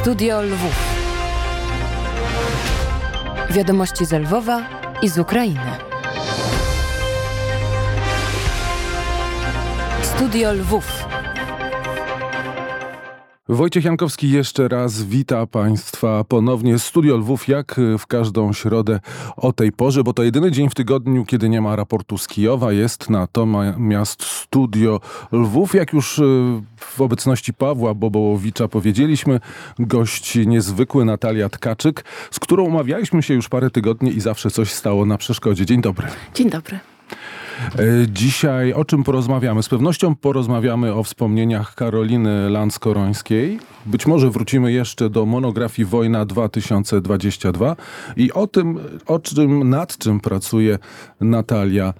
Studio Lwów. Wiadomości z Lwowa i z Ukrainy. Studio Lwów. Wojciech Jankowski jeszcze raz wita Państwa ponownie. Studio Lwów jak w każdą środę o tej porze, bo to jedyny dzień w tygodniu, kiedy nie ma raportu z Kijowa. Jest natomiast Studio Lwów. Jak już y, w obecności Pawła Bobołowicza powiedzieliśmy, gość niezwykły Natalia Tkaczyk, z którą umawialiśmy się już parę tygodni i zawsze coś stało na przeszkodzie. Dzień dobry. Dzień dobry. E, dzisiaj o czym porozmawiamy? Z pewnością porozmawiamy o wspomnieniach Karoliny Lanskorońskiej. Być może wrócimy jeszcze do monografii Wojna 2022 i o tym, o czym, nad czym pracuje Natalia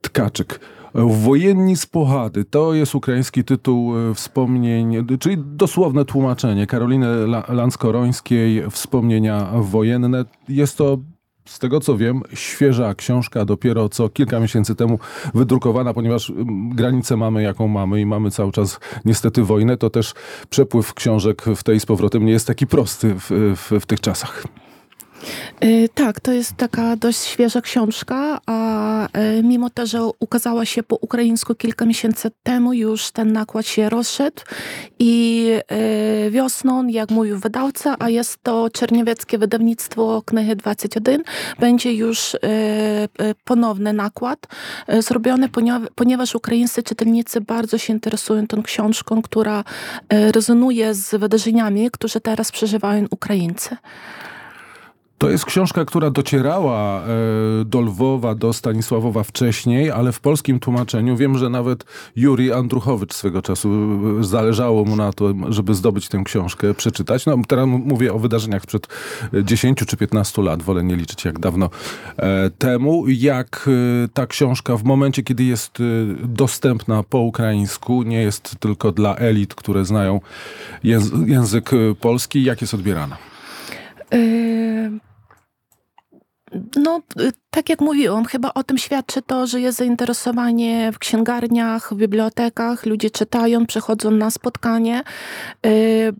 Tkaczyk. Wojenni z Pochady to jest ukraiński tytuł e, wspomnień, czyli dosłowne tłumaczenie Karoliny Lanskorońskiej, wspomnienia wojenne. Jest to z tego co wiem, świeża książka, dopiero co kilka miesięcy temu wydrukowana, ponieważ mm, granicę mamy jaką mamy i mamy cały czas niestety wojnę, to też przepływ książek w tej z powrotem nie jest taki prosty w, w, w tych czasach. Y, tak, to jest taka dość świeża książka, a y, mimo to, że ukazała się po ukraińsku kilka miesięcy temu, już ten nakład się rozszedł i y, wiosną, jak mówił wydawca, a jest to czerniewieckie wydawnictwo Knyhy 21, będzie już ponowny nakład zrobiony, ponieważ ukraińscy czytelnicy bardzo się interesują tą książką, która rezonuje z wydarzeniami, które teraz przeżywają Ukraińcy. To jest książka, która docierała e, do Lwowa, do Stanisławowa wcześniej, ale w polskim tłumaczeniu wiem, że nawet Juri Andruchowicz swego czasu e, zależało mu na to, żeby zdobyć tę książkę, przeczytać. No, teraz mówię o wydarzeniach sprzed 10 czy 15 lat, wolę nie liczyć jak dawno e, temu. Jak ta książka w momencie, kiedy jest dostępna po ukraińsku, nie jest tylko dla elit, które znają język polski, jak jest odbierana? No, y, tak jak mówiłam, chyba o tym świadczy to, że jest zainteresowanie w księgarniach, w bibliotekach, ludzie czytają, przychodzą na spotkanie, y, y,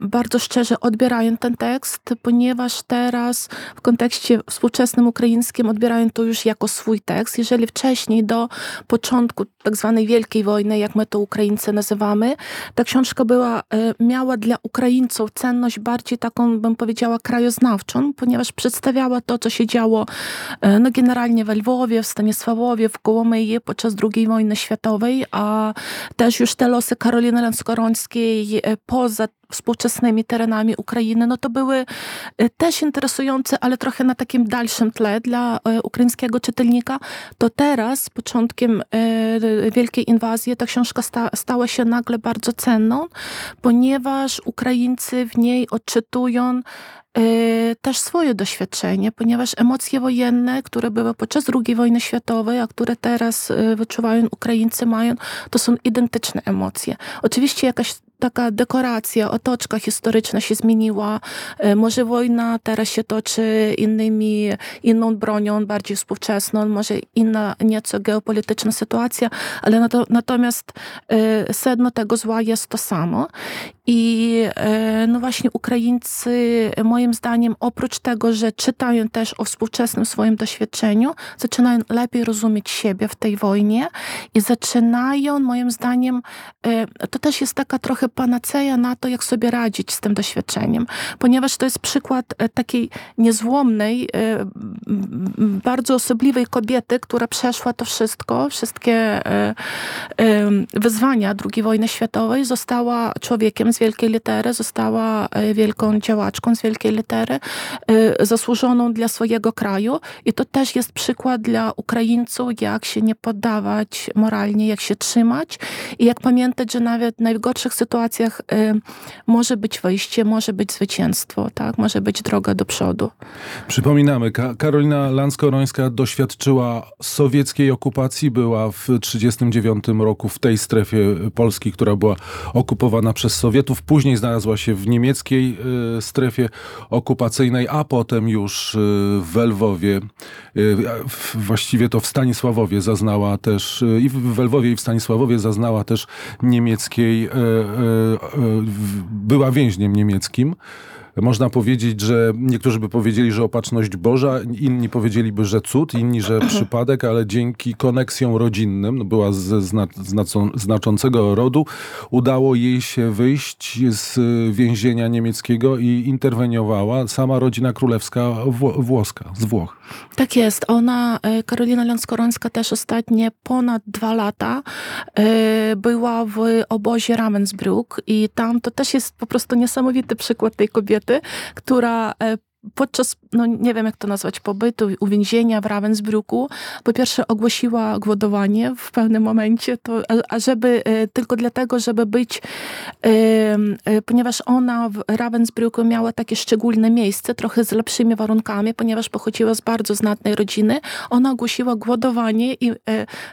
bardzo szczerze odbierają ten tekst, ponieważ teraz w kontekście współczesnym ukraińskim odbierają to już jako swój tekst. Jeżeli wcześniej do początku tak zwanej Wielkiej Wojny, jak my to Ukraińcy nazywamy, ta książka była, miała dla Ukraińców cenność bardziej taką, bym powiedziała, krajoznawczą, ponieważ przedstawiała to, co się działo no, generalnie we Lwowie, w Stanisławowie, w Kołomyi podczas II wojny światowej, a też już te losy Karoliny Lenskorońskiej e, poza współczesnymi terenami Ukrainy, no to były e, też interesujące, ale trochę na takim dalszym tle dla ukraińskiego czytelnika. To teraz, z początkiem Wielkiej Inwazji, ta książka sta, stała się nagle bardzo cenną, ponieważ Ukraińcy w niej odczytują też swoje doświadczenie, ponieważ emocje wojenne, które były podczas II wojny światowej, a które teraz y, wyczuwają Ukraińcy, mają, to są identyczne emocje. Oczywiście jakaś taka dekoracja, otoczka historyczna się zmieniła. E, może wojna teraz się toczy innymi, inną bronią, bardziej współczesną, może inna nieco geopolityczna sytuacja, ale natomiast sedno tego zła jest to samo. I e, no właśnie Ukraińcy, moim zdaniem, oprócz tego, że czytają też o współczesnym swoim doświadczeniu, zaczynają lepiej rozumieć siebie w tej wojnie i zaczynają, moim zdaniem, to też jest taka trochę panaceja na to, jak sobie radzić z tym doświadczeniem, ponieważ to jest przykład e, takiej niezłomnej, e, bardzo osobliwej kobiety, która przeszła to wszystko, wszystkie e, wyzwania II wojny światowej, została człowiekiem z wielkiej litery, została wielką działaczką z wielkiej litery, zasłużoną dla swojego kraju i to też jest przykład dla Ukraińców, jak się nie poddawać moralnie, jak się trzymać i jak pamiętać, że nawet w najgorszych sytuacjach y, może być wejście, może być zwycięstwo, tak? może być droga do przodu. Przypominamy, Ka Karolina Lanskorońska doświadczyła sowieckiej okupacji, była w 1939 roku w tej strefie Polski, która była okupowana przez Sowietów. Później znalazła się w niemieckiej y, strefie okupacyjnej, a potem już y, w Lwowie, w- właściwie to w Stanisławowie zaznała też, i w Lwowie i w Stanisławowie zaznała też niemieckiej, była więźniem niemieckim. Można powiedzieć, że niektórzy by powiedzieli, że opatrzność Boża, inni powiedzieliby, że cud, inni, że przypadek, ale dzięki koneksjom rodzinnym, no była ze zna, znacą, znaczącego rodu, udało jej się wyjść z więzienia niemieckiego i interweniowała sama rodzina królewska wło, włoska, z Włoch. Tak jest. Ona, e, Karolina Lanskorońska też ostatnie ponad dwa lata e, była w obozie Ravensbrück i tam to też jest po prostu niesamowity przykład tej kobiety, która e, podczas, no nie wiem jak to nazwać, pobytu, uwięzienia w Ravensbrücku, po pierwsze ogłosiła głodowanie w pewnym momencie, to, a, a żeby, e, tylko dlatego, żeby być, e, e, ponieważ ona w Ravensbrücku miała takie szczególne miejsce, trochę z lepszymi warunkami, ponieważ pochodziła z bardzo znatnej rodziny, ona ogłosiła głodowanie i e,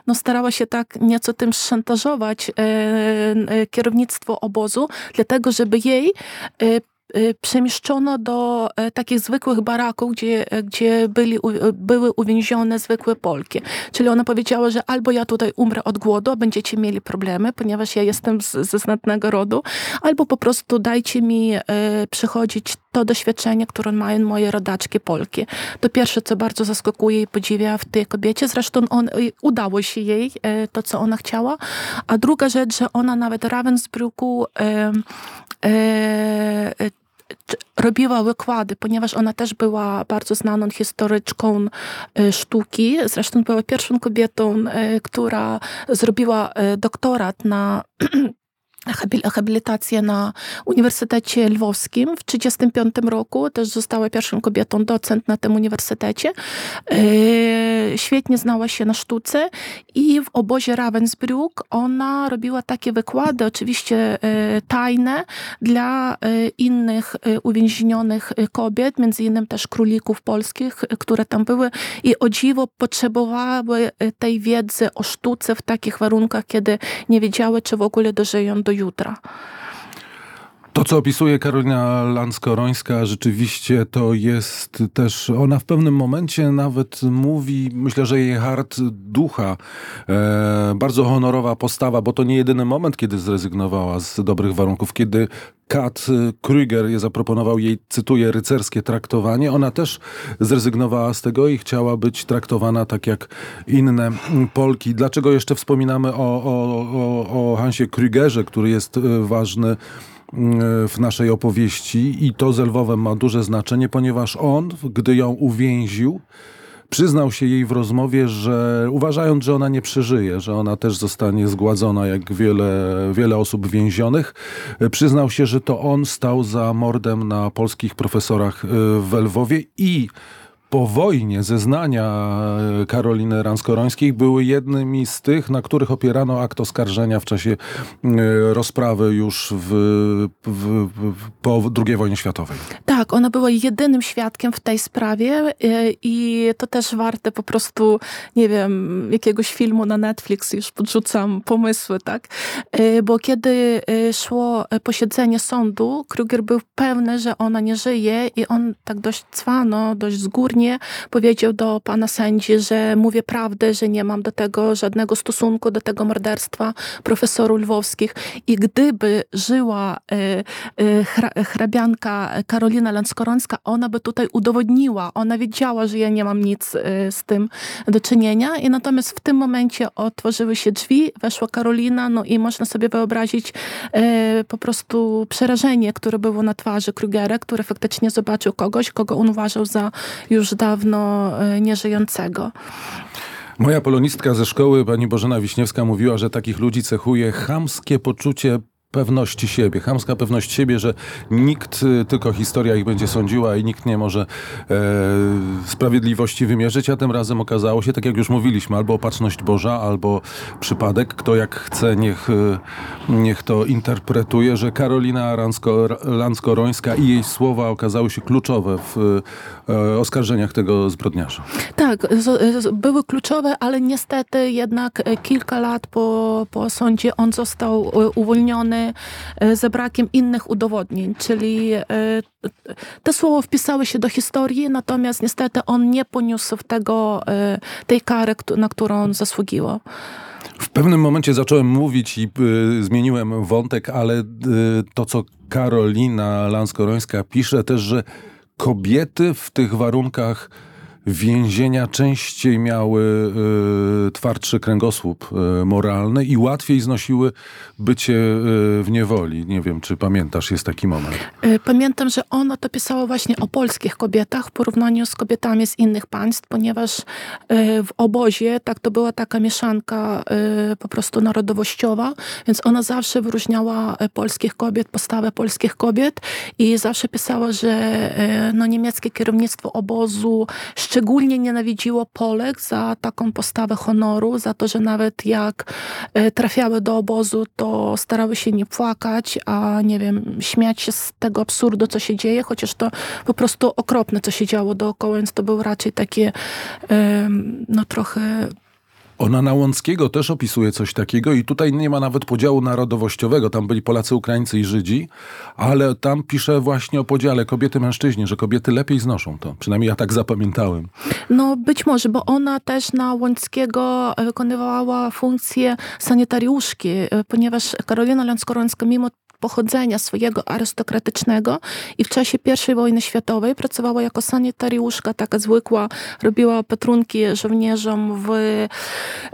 no, starała się tak nieco tym szantażować e, kierownictwo obozu, dlatego żeby jej przemieszczono do e, takich zwykłych baraków, gdzie, e, gdzie byli, e, były uwięzione zwykłe Polki. Czyli ona powiedziała, że albo ja tutaj umrę od głodu, będziecie mieli problemy, ponieważ ja jestem z, ze znatnego rodu, albo po prostu dajcie mi przychodzić to doświadczenie, które mają moje rodaczki Polki. To pierwsze, co bardzo zaskakuje i podziwia w tej kobiecie, zresztą on, e, udało się jej to, co ona chciała, a druga rzecz, że ona nawet Ravensbrücku e, e, robiła wykłady, ponieważ ona też była bardzo znaną historyczką e, sztuki. Zresztą była pierwszą kobietą, e, która zrobiła e, doktorat na habilitację na Uniwersytecie Lwowskim w 1935 roku. Też została pierwszą kobietą docent na tym uniwersytecie. E, Świetnie znała się na sztuce i w obozie Ravensbrück ona robiła takie wykłady, oczywiście e, tajne, dla e, innych uwięzionych kobiet, między innymi też królików polskich, które tam były i o dziwo potrzebowały tej wiedzy o sztuce w takich warunkach, kiedy nie wiedziały, czy w ogóle dożyją do утро. To, co opisuje Karolina Lanskorońska, rzeczywiście to jest też, ona w pewnym momencie nawet mówi, myślę, że jej hart ducha, e, bardzo honorowa postawa, bo to nie jedyny moment, kiedy zrezygnowała z dobrych warunków, kiedy Kat Krüger je zaproponował jej, cytuję, rycerskie traktowanie. Ona też zrezygnowała z tego i chciała być traktowana tak jak inne Polki. Dlaczego jeszcze wspominamy o, o, o, o Hansie Krügerze, który jest e, ważny w naszej opowieści i to z Lwowem ma duże znaczenie, ponieważ on, gdy ją uwięził, przyznał się jej w rozmowie, że uważając, że ona nie przeżyje, że ona też zostanie zgładzona jak wiele, wiele osób więzionych, e, przyznał się, że to on stał za mordem na polskich profesorach e, w Lwowie i po wojnie zeznania e, Karoliny Ranskorońskiej były jednymi z tych, na których opierano akt oskarżenia w czasie e, rozprawy już w, w, w, po II wojnie światowej. Tak, ona była jedynym świadkiem w tej sprawie e, i to też warte po prostu, nie wiem, jakiegoś filmu na Netflix, już podrzucam pomysły, tak? Bo kiedy szło posiedzenie sądu, Kruger był pewny, że ona nie żyje i on tak dość cwano, dość zgórnie powiedział do pana sędzi, że mówię prawdę, że nie mam do tego żadnego stosunku, do tego morderstwa profesorów lwowskich. I gdyby żyła e, e, hra- hrabianka Karolina Lanskorońska, ona by tutaj udowodniła, ona wiedziała, że ja nie mam nic e, z tym do czynienia. I natomiast w tym momencie otworzyły się drzwi, weszła Karolina, no i można sobie wyobrazić po prostu przerażenie, które było na twarzy Krugera, który faktycznie zobaczył kogoś, kogo on uważał za już dawno e, nieżyjącego. Moja polonistka ze szkoły, pani Bożena Wiśniewska, mówiła, że takich ludzi cechuje chamskie poczucie pewności siebie, chamska pewność siebie, że nikt, y, tylko historia ich będzie sądziła i nikt nie może e, sprawiedliwości wymierzyć, a tym razem okazało się, tak jak już mówiliśmy, albo opatrzność Boża, albo przypadek. Kto jak chce, niech, y, niech to interpretuje, że Karolina Lanskorońska i jej słowa okazały się kluczowe w e, oskarżeniach tego zbrodniarza. Tak, z, z, były kluczowe, ale niestety jednak e, kilka lat po, po sądzie on został e, uwolniony e, ze brakiem innych udowodnień, czyli e, te słowa wpisały się do historii, natomiast niestety on nie poniósł tego, e, tej kary, na którą on zasługiwał. W pewnym momencie zacząłem mówić i y, zmieniłem wątek, ale y, to, co Karolina Lanskorońska pisze też, że kobiety w tych warunkach więzienia częściej miały y, twardszy kręgosłup y, moralny i łatwiej znosiły bycie y, w niewoli. Nie wiem, czy pamiętasz, jest taki moment. Pamiętam, że ona to pisała właśnie o polskich kobietach w porównaniu z kobietami z innych państw, ponieważ w obozie tak to była taka mieszanka po prostu narodowościowa, więc ona zawsze wyróżniała polskich kobiet, postawę polskich kobiet i zawsze pisała, że no, niemieckie kierownictwo obozu szczególnie nienawidziło Polek za taką postawę honoru, za to, że nawet jak e, trafiały do obozu, to starały się nie płakać, a nie wiem, śmiać się z tego absurdu, co się dzieje, chociaż to po prostu okropne, co się działo dookoła, więc to było raczej takie no trochę Ona na Łąckiego też opisuje coś takiego i tutaj nie ma nawet podziału narodowościowego. Tam byli Polacy, Ukraińcy i Żydzi, ale tam pisze właśnie o podziale kobiety-mężczyźni, że kobiety lepiej znoszą to. Przynajmniej ja tak zapamiętałem. No być może, bo ona też na Łąckiego e, wykonywała funkcję sanitariuszki, e, ponieważ Karolina Lanskorońska mimo pochodzenia swojego arystokratycznego i w czasie I wojny światowej pracowała jako sanitariuszka, taka zwykła, robiła opatrunki żołnierzom w,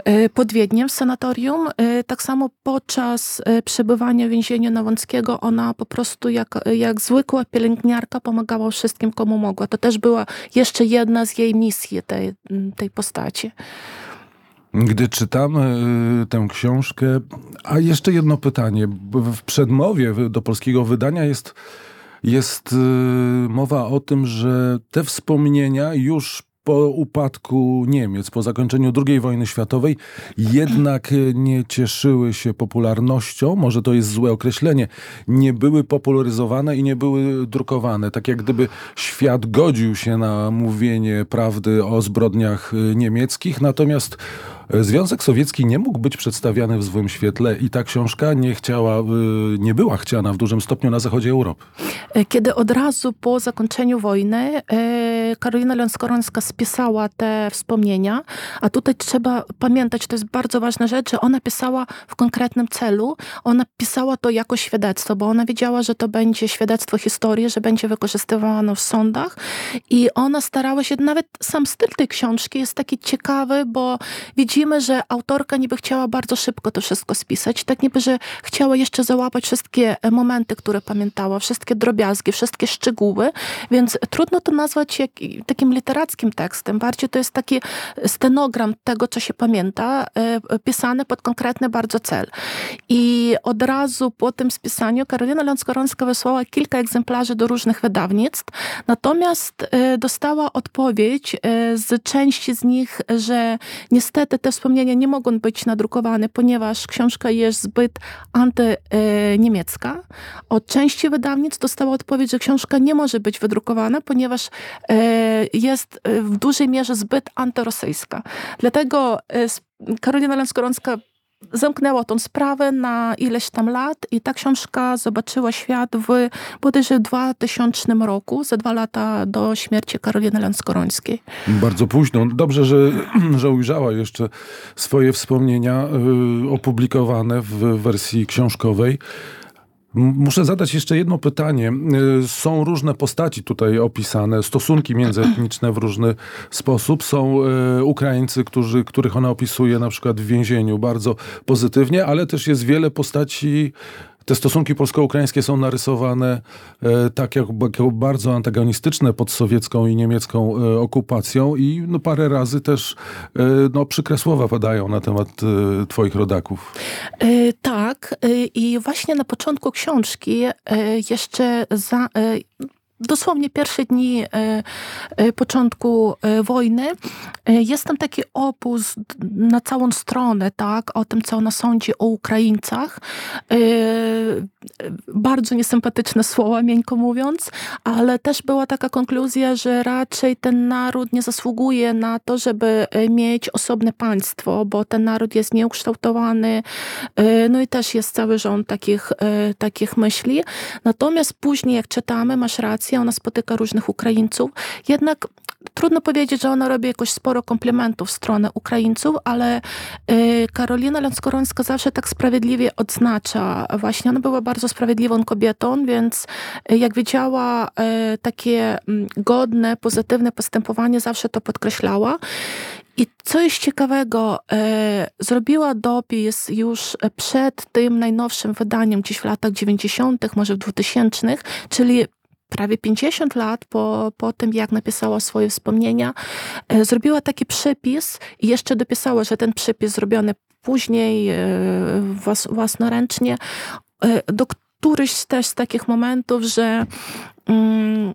e, pod Wiedniem w sanatorium. E, Tak samo podczas e, przebywania w więzieniu na Łąckiego ona po prostu jak, jak zwykła pielęgniarka pomagała wszystkim, komu mogła. To też była jeszcze jedna z jej misji tej, tej postaci. Gdy czytam y, tę książkę, a jeszcze jedno pytanie. W przedmowie do polskiego wydania jest, jest y, mowa o tym, że te wspomnienia już po upadku Niemiec, po zakończeniu II wojny światowej, jednak nie cieszyły się popularnością, może to jest złe określenie, nie były popularyzowane i nie były drukowane. Tak jak gdyby świat godził się na mówienie prawdy o zbrodniach y, niemieckich, natomiast Związek Sowiecki nie mógł być przedstawiany w złym świetle i ta książka nie chciała, y, nie była chciana w dużym stopniu na zachodzie Europy. E, Kiedy od razu po zakończeniu wojny e, Karolina Lanskorońska spisała te wspomnienia, a tutaj trzeba pamiętać, to jest bardzo ważna rzecz, że ona pisała w konkretnym celu. Ona pisała to jako świadectwo, bo ona wiedziała, że to będzie świadectwo historii, że będzie wykorzystywane w sądach i ona starała się, nawet sam styl tej książki jest taki ciekawy, bo widzimy, że autorka niby chciała bardzo szybko to wszystko spisać, tak niby, że chciała jeszcze załapać wszystkie e, momenty, które pamiętała, wszystkie drobiazgi, wszystkie szczegóły, więc trudno to nazwać jak, takim literackim tekstem. Bardziej to jest taki stenogram tego, co się pamięta, e, pisany pod konkretny bardzo cel. I od razu po tym spisaniu Karolina Lanskorońska wysłała kilka egzemplarzy do różnych wydawnictw, natomiast e, dostała odpowiedź e, z części z nich, że niestety te wspomnienia nie mogą być nadrukowane, ponieważ książka jest zbyt antyniemiecka. Od części wydawnictw dostała odpowiedź, że książka nie może być wydrukowana, ponieważ e, jest e, w dużej mierze zbyt antyrosyjska. Dlatego e, Karolina Lanskorońska zamknęła tą sprawę na ileś tam lat i ta książka zobaczyła świat w bodajże 2000 roku, za dwa lata do śmierci Karoliny Lanskorońskiej. Bardzo późno. Dobrze, że, że ujrzała jeszcze swoje wspomnienia y, opublikowane w wersji książkowej. Muszę zadać jeszcze jedno pytanie. Y, Są różne postaci tutaj opisane, stosunki międzyetniczne w różny sposób. Są y, Ukraińcy, którzy, których ona opisuje na przykład w więzieniu bardzo pozytywnie, ale też jest wiele postaci. Te stosunki polsko-ukraińskie są narysowane e, tak jak, jako bardzo antagonistyczne pod sowiecką i niemiecką e, okupacją i no, parę razy też e, no, przykre słowa padają na temat e, twoich rodaków. E, Tak, e, i właśnie na początku książki jeszcze za, dosłownie pierwsze dni e, e, początku e, wojny. Jest tam taki opus na całą stronę, tak, o tym, co ona sądzi o Ukraińcach. Bardzo niesympatyczne słowa, miękko mówiąc, ale też była taka konkluzja, że raczej ten naród nie zasługuje na to, żeby mieć osobne państwo, bo ten naród jest nieukształtowany, no i też jest cały rząd takich, takich myśli. Natomiast później, jak czytamy, masz rację, ona spotyka różnych Ukraińców, jednak trudno powiedzieć, że ona robi jakoś sporo komplementów w stronę Ukraińców, ale y, Karolina Lanskorońska zawsze tak sprawiedliwie odznacza. Właśnie ona była bardzo sprawiedliwą kobietą, więc y, jak widziała y, takie mm, godne, pozytywne postępowanie, zawsze to podkreślała. I co jest ciekawego, zrobiła dopis już przed tym najnowszym wydaniem, gdzieś w latach 90., może w 2000, czyli prawie 50 lat po, po tym, jak napisała swoje wspomnienia, e, zrobiła taki przypis i jeszcze dopisała, że ten przypis zrobiony później e, włas, własnoręcznie, e, do którychś też z takich momentów, że mm,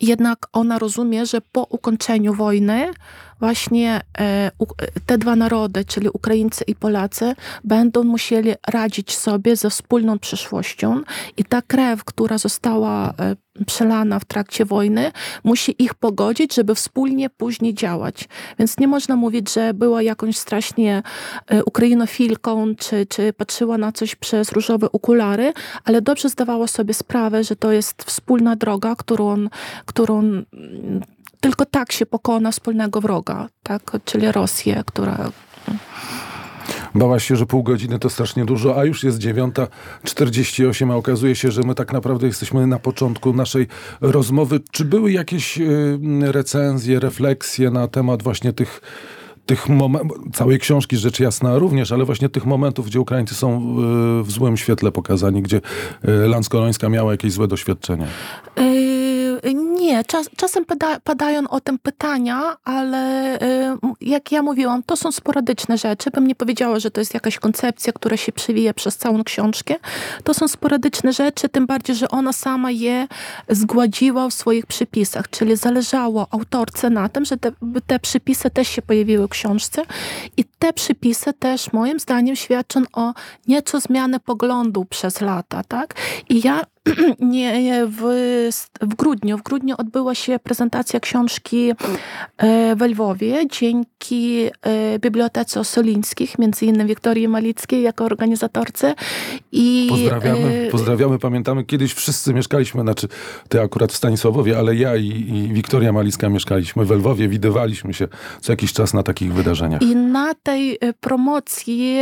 jednak ona rozumie, że po ukończeniu wojny właśnie e, te dwa narody, czyli Ukraińcy i Polacy, będą musieli radzić sobie ze wspólną przyszłością i ta krew, która została e, przelana w trakcie wojny, musi ich pogodzić, żeby wspólnie później działać. Więc nie można mówić, że była jakąś strasznie e, ukrainofilką, czy, czy patrzyła na coś przez różowe okulary, ale dobrze zdawała sobie sprawę, że to jest wspólna droga, którą, którą tylko tak się pokona wspólnego wroga, tak? czyli Rosję, która Bałaś się, że pół godziny to strasznie dużo, a już jest 9.48, a okazuje się, że my tak naprawdę jesteśmy na początku naszej rozmowy. Czy były jakieś y, recenzje, refleksje na temat właśnie tych tych momentów, całej książki rzecz jasna również, ale właśnie tych momentów, gdzie Ukraińcy są y, w złym świetle pokazani, gdzie y, Lanskorońska miała jakieś złe doświadczenia. Yy, nie, czas, czasem pada, padają o tym pytania, ale yy, jak ja mówiłam, to są sporadyczne rzeczy. Bym nie powiedziała, że to jest jakaś koncepcja, która się przewija przez całą książkę. To są sporadyczne rzeczy, tym bardziej, że ona sama je zgładziła w swoich przypisach, czyli zależało autorce na tym, że te, te przypisy też się pojawiły w książce i te przypisy też moim zdaniem świadczą o nieco zmiany poglądu przez lata, tak? I ja nie, w, w grudniu. W grudniu odbyła się prezentacja książki e, we Lwowie dzięki e, Bibliotece Osolińskich, między innymi Wiktorii Malickiej jako organizatorce. I, Pozdrawiamy, e, pozdrawiamy. Pamiętamy, kiedyś wszyscy mieszkaliśmy, znaczy ty akurat w Stanisławowie, ale ja i, i Wiktoria Malicka mieszkaliśmy we Lwowie, widywaliśmy się co jakiś czas na takich wydarzeniach. I na tej promocji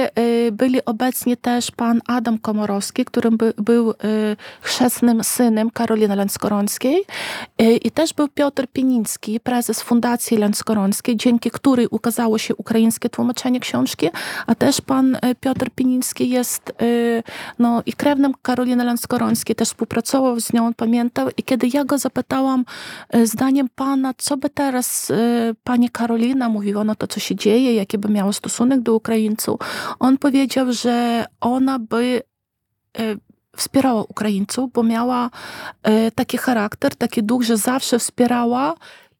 byli obecni też pan Adam Komorowski, który by, był chrzestnym synem Karoliny Lęckorońskiej e, i też był Piotr Pieniński, prezes Fundacji Lęckorońskiej, dzięki której ukazało się ukraińskie tłumaczenie książki, a też pan e, Piotr Pieniński jest e, no, i krewnym Karoliny Lęckorońskiej, też współpracował z nią, pamiętał. I kiedy ja go zapytałam zdaniem pana, co by teraz pani Karolina mówiła, no to co się dzieje, jaki by miała stosunek do Ukraińców, on powiedział, że ona by wspierała Ukraińców, bo miała e, taki charakter, taki duch, że zawsze wspierała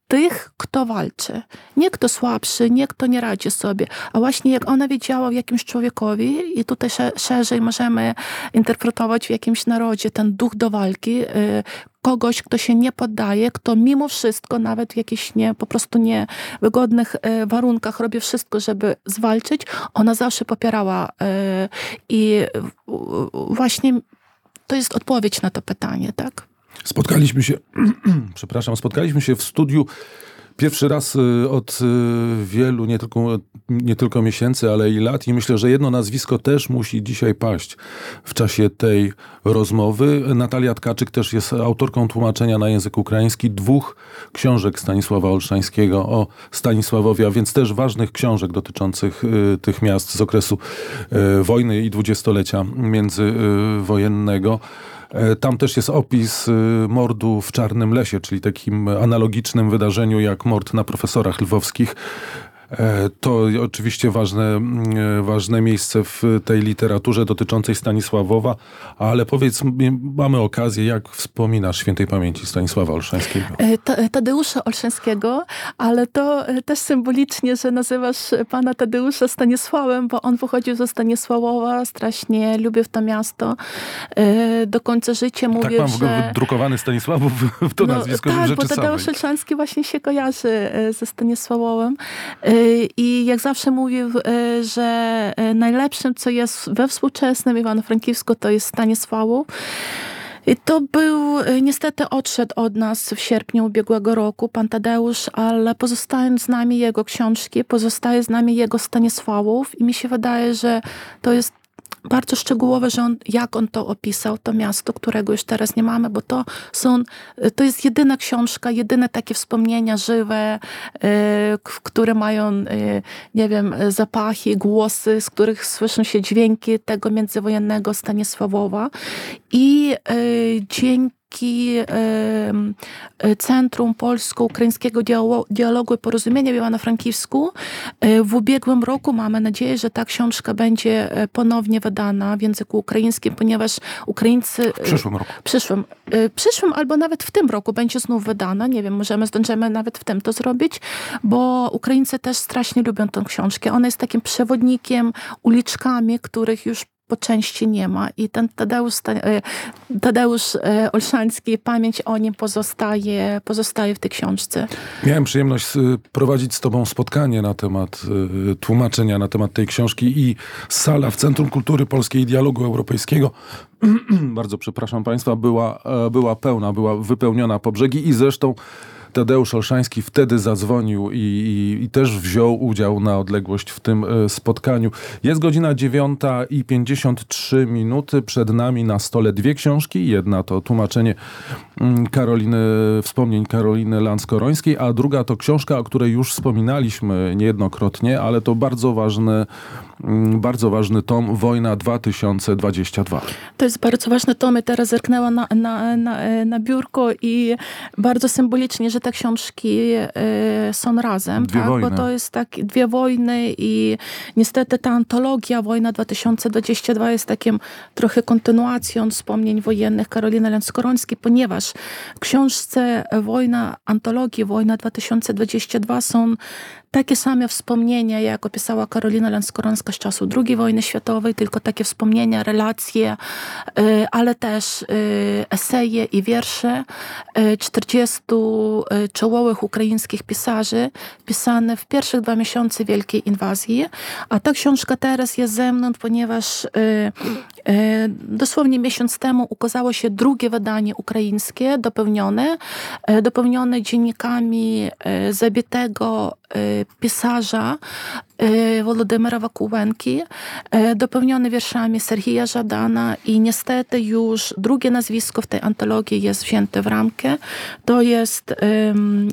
tych, kto walczy. Nie kto słabszy, nie kto nie radzi sobie, a właśnie jak ona wiedziała w jakimś człowiekowi i tutaj sze- szerzej możemy interpretować w jakimś narodzie ten duch do walki, e, kogoś, kto się nie poddaje, kto mimo wszystko, nawet w jakichś nie, po prostu niewygodnych e, warunkach robi wszystko, żeby zwalczyć, ona zawsze popierała i właśnie to jest odpowiedź na to pytanie, tak? Spotkaliśmy się, przepraszam, spotkaliśmy się w studiu pierwszy raz y, od y, wielu, nie tylko, nie tylko miesięcy, ale i lat i myślę, że jedno nazwisko też musi dzisiaj paść w czasie tej rozmowy. Natalia Tkaczyk też jest autorką tłumaczenia na język ukraiński dwóch książek Stanisława Olszańskiego o Stanisławowie, a więc też ważnych książek dotyczących y, tych miast z okresu wojny i dwudziestolecia międzywojennego. E, Tam też jest opis y, mordu w Czarnym Lesie, czyli takim analogicznym wydarzeniu jak mord na profesorach lwowskich. E, To oczywiście ważne, e, ważne miejsce w tej literaturze dotyczącej Stanisławowa, ale powiedz, mamy okazję, jak wspominasz świętej pamięci Stanisława Olszańskiego? E, Ta- Tadeusza Olszańskiego, ale to też symbolicznie, że nazywasz pana Tadeusza Stanisławem, bo on pochodził ze Stanisławowa, strasznie lubił to miasto. Do końca życia Tak mówił, mam w ogóle że... wydrukowany Stanisławów w to No, nazwisko tak, bo Tadeusz. Olszański właśnie się kojarzy ze Stanisławowem. I jak zawsze mówił, e, że e, najlepszym, co jest we współczesnym Iwano-Frankiwsku, to jest Stanisławów. I to był, e, niestety odszedł od nas w sierpniu ubiegłego roku, pan Tadeusz, ale pozostają z nami jego książki, pozostaje z nami jego Stanisławów i mi się wydaje, że to jest bardzo szczegółowe, że on, jak on to opisał, to miasto, którego już teraz nie mamy, bo to są, to jest jedyna książka, jedyne takie wspomnienia żywe, k- które mają, e, nie wiem, zapachy, głosy, z których słyszą się dźwięki tego międzywojennego Stanisławowa. I dzięki e, Centrum Polsko-Ukraińskiego Dialo- Dialogu i Porozumienia w Iwano-Frankivsku. E, W ubiegłym roku mamy nadzieję, że ta książka będzie e, ponownie wydana w języku ukraińskim, ponieważ Ukraińcy... W przyszłym roku. Przyszłym. E, Przyszłym albo nawet w tym roku będzie znów wydana. Nie wiem, możemy, zdążymy nawet w tym to zrobić, bo Ukraińcy też strasznie lubią tę książkę. Ona jest takim przewodnikiem, uliczkami, których już po części nie ma. I ten Tadeusz, e, Tadeusz e, Olszański, pamięć o nim pozostaje, pozostaje w tej książce. Miałem przyjemność y, prowadzić z tobą spotkanie na temat y, tłumaczenia na temat tej książki i sala w Centrum Kultury Polskiej i Dialogu Europejskiego, bardzo przepraszam państwa, była, e, była pełna, była wypełniona po brzegi i zresztą Tadeusz Olszański wtedy zadzwonił i, i, i też wziął udział na odległość w tym e, spotkaniu. Jest godzina 9 i 53 minuty. Przed nami na stole dwie książki. Jedna to tłumaczenie mm, Karoliny, wspomnień Karoliny Lanskorońskiej, a druga to książka, o której już wspominaliśmy niejednokrotnie, ale to bardzo ważny, mm, bardzo ważny tom Wojna 2022. To jest bardzo ważny tom i teraz zerknęła na, na, na, na biurko i bardzo symbolicznie, że te książki e, są razem, Dwie tak? wojny. bo to jest tak dwie wojny i niestety ta antologia Wojna 2022 jest takim trochę kontynuacją wspomnień wojennych Karoliny Lęckorońskiej, ponieważ w książce Wojna, antologii Wojna 2022 są takie same wspomnienia, jak opisała Karolina Lęckorońska z czasu II wojny światowej, tylko takie wspomnienia, relacje, y, ale też y, eseje i wiersze y, 40 y, czołowych ukraińskich pisarzy pisane w pierwszych dwa miesiące Wielkiej Inwazji. A ta książka teraz jest ze mną, ponieważ dosłownie miesiąc temu ukazało się drugie wydanie ukraińskie, dopełnione, dopełnione dziennikami zabitego y, pisarza Wolodymyra Wakułenki, y, dopełnione wierszami Serhija Żadana i niestety już drugie nazwisko w tej antologii jest wzięte w ramkę. To jest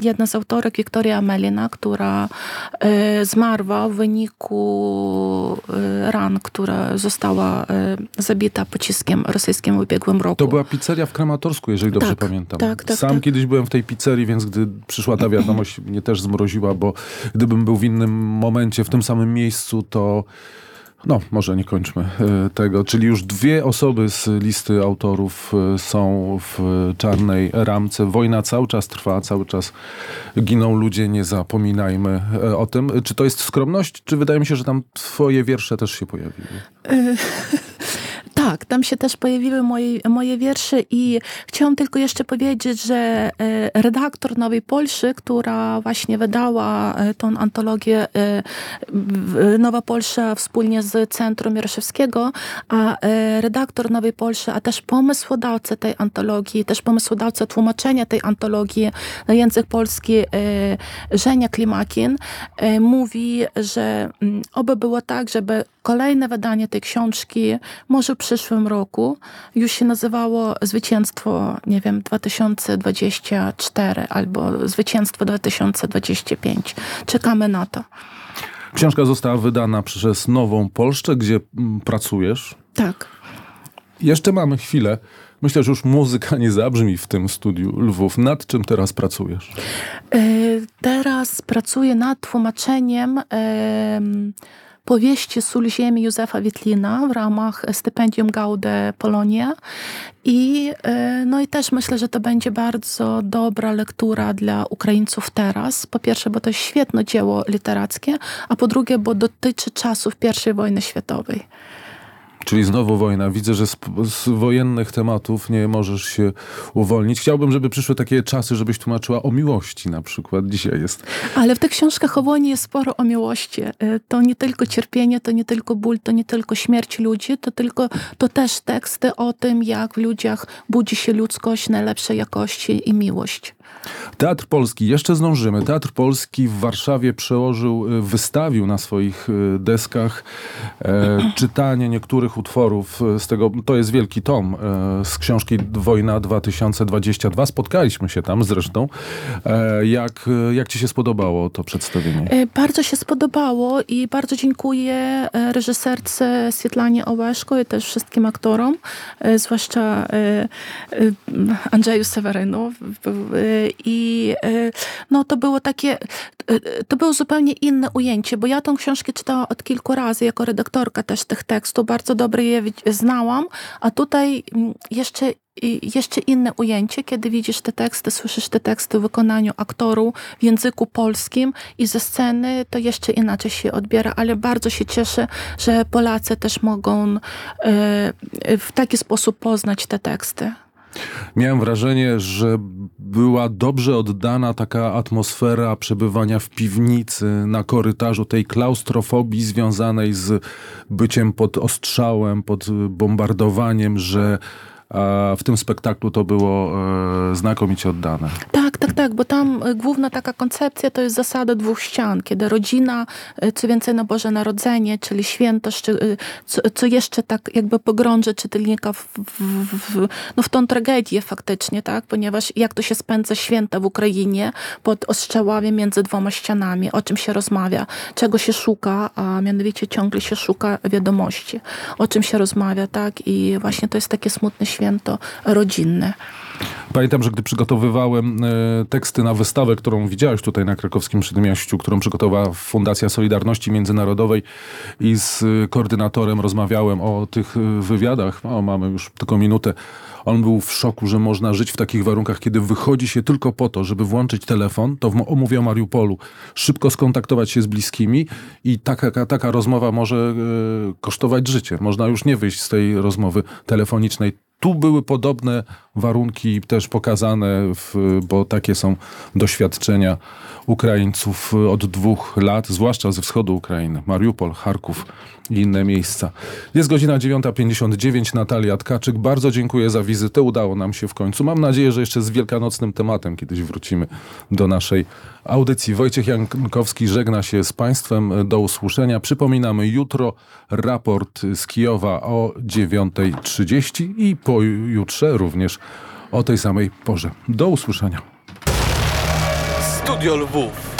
jedna z autorek, Wiktoria Melina, która y, zmarła w wyniku y, ran, która została y, zabita pociskiem rosyjskim w ubiegłym roku. To była pizzeria w Kramatorsku, jeżeli dobrze Tak, pamiętam. tak, tak, Sam tak. kiedyś byłem w tej pizzerii, więc gdy przyszła ta wiadomość, mnie też zmroziła, bo gdybym był w innym momencie, w tym samym miejscu, to no, może nie kończmy e, tego. Czyli już dwie osoby z listy autorów e, są w czarnej ramce. Wojna cały czas trwa, cały czas giną ludzie, nie zapominajmy e, o tym. Czy to jest skromność, czy wydaje mi się, że tam twoje wiersze też się pojawiły? Tak, tam się też pojawiły moje, moje wiersze i chciałam tylko jeszcze powiedzieć, że e, redaktor Nowej Polszy, która właśnie wydała e, tą antologię e, Nowa Polsza wspólnie z Centrum Jaroszewskiego, a redaktor Nowej Polszy, a też pomysłodawca tej antologii, też pomysłodawca tłumaczenia tej antologii na język polski Żenia Klimakin mówi, że mm, oby było tak, żeby kolejne wydanie tej książki może w przyszłym roku już się nazywało Zwycięstwo, nie wiem, 2024 albo Zwycięstwo 2025. Czekamy na to. Książka została wydana przez Nową Polszczę, gdzie mm, pracujesz. Tak. Jeszcze mamy chwilę Myślę, że już muzyka nie zabrzmi w tym studiu Lwów. Nad czym teraz pracujesz? E, Teraz pracuję nad tłumaczeniem em, powieści Sól Ziemi Józefa Witlina w ramach stypendium Gaude Polonia. I, e, no i też myślę, że to będzie bardzo dobra lektura dla Ukraińców teraz. Po pierwsze, bo to świetne dzieło literackie, a po drugie, bo dotyczy czasów I wojny światowej. Czyli znowu wojna. Widzę, że z, z wojennych tematów nie możesz się uwolnić. Chciałbym, żeby przyszły takie czasy, żebyś tłumaczyła o miłości na przykład. Dzisiaj jest. Ale w tych książkach o wojnie jest sporo o miłości. E, To nie tylko cierpienie, to nie tylko ból, to nie tylko śmierć ludzi, to, tylko, to też teksty o tym, jak w ludziach budzi się ludzkość najlepszej jakości i miłość. Teatr Polski, jeszcze zdążymy. Teatr Polski w Warszawie przełożył, y, wystawił na swoich y, deskach e, czytanie niektórych utworów z tego, to jest wielki tom e, z książki Wojna 2022. Spotkaliśmy się tam zresztą. E, jak, jak ci się spodobało to przedstawienie? E, Bardzo się spodobało i bardzo dziękuję e, reżyserce Swietlanie Ołeszko i też wszystkim aktorom, e, zwłaszcza Andrzeju Sewerynu. I e, no, to było takie, e, to było zupełnie inne ujęcie, bo ja tą książkę czytałam od kilku razy jako redaktorka też tych tekstów, bardzo dobrze je znałam, a tutaj mm, jeszcze jeszcze inne ujęcie, kiedy widzisz te teksty, słyszysz te teksty w wykonaniu aktorów w języku polskim i ze sceny to jeszcze inaczej się odbiera, ale bardzo się cieszę, że Polacy też mogą e, w taki sposób poznać te teksty. Miałem wrażenie, że była dobrze oddana taka atmosfera przebywania w piwnicy, na korytarzu, tej klaustrofobii związanej z byciem pod ostrzałem, pod bombardowaniem, że w tym spektaklu to było e, znakomicie oddane. Tak, tak, tak, bo tam y, główna taka koncepcja to jest zasada dwóch ścian, kiedy rodzina, y, co więcej na Boże Narodzenie, czyli święto, co jeszcze tak jakby pogrąży czytelnika w, w, w, no w tą tragedię faktycznie, tak, ponieważ jak to się spędza święta w Ukrainie pod ostrzałami między dwoma ścianami, o czym się rozmawia, czego się szuka, a mianowicie ciągle się szuka wiadomości, o czym się rozmawia, tak, i właśnie to jest takie smutne święto rodzinne. Pamiętam, że gdy przygotowywałem e, teksty na wystawę, którą widziałeś tutaj na krakowskim Przedmieściu, którą przygotowała Fundacja Solidarności Międzynarodowej i z e, koordynatorem rozmawiałem o tych e, wywiadach. O, mamy już tylko minutę. On był w szoku, że można żyć w takich warunkach, kiedy wychodzi się tylko po to, żeby włączyć telefon, to w, omówię o Mariupolu, szybko skontaktować się z bliskimi i taka, taka rozmowa może e, kosztować życie. Można już nie wyjść z tej rozmowy telefonicznej. Tu były podobne warunki też pokazane, w, bo takie są doświadczenia Ukraińców od dwóch lat, zwłaszcza ze wschodu Ukrainy. Mariupol, Charków i inne miejsca. Jest godzina 9.59. Natalia Tkaczyk. Bardzo dziękuję za wizytę. Udało nam się w końcu. Mam nadzieję, że jeszcze z wielkanocnym tematem kiedyś wrócimy do naszej audycji. Wojciech Jankowski żegna się z Państwem. Do usłyszenia. Przypominamy jutro raport z Kijowa o 9.30 i pojutrze również o tej samej porze. Do usłyszenia. Studio Lwów.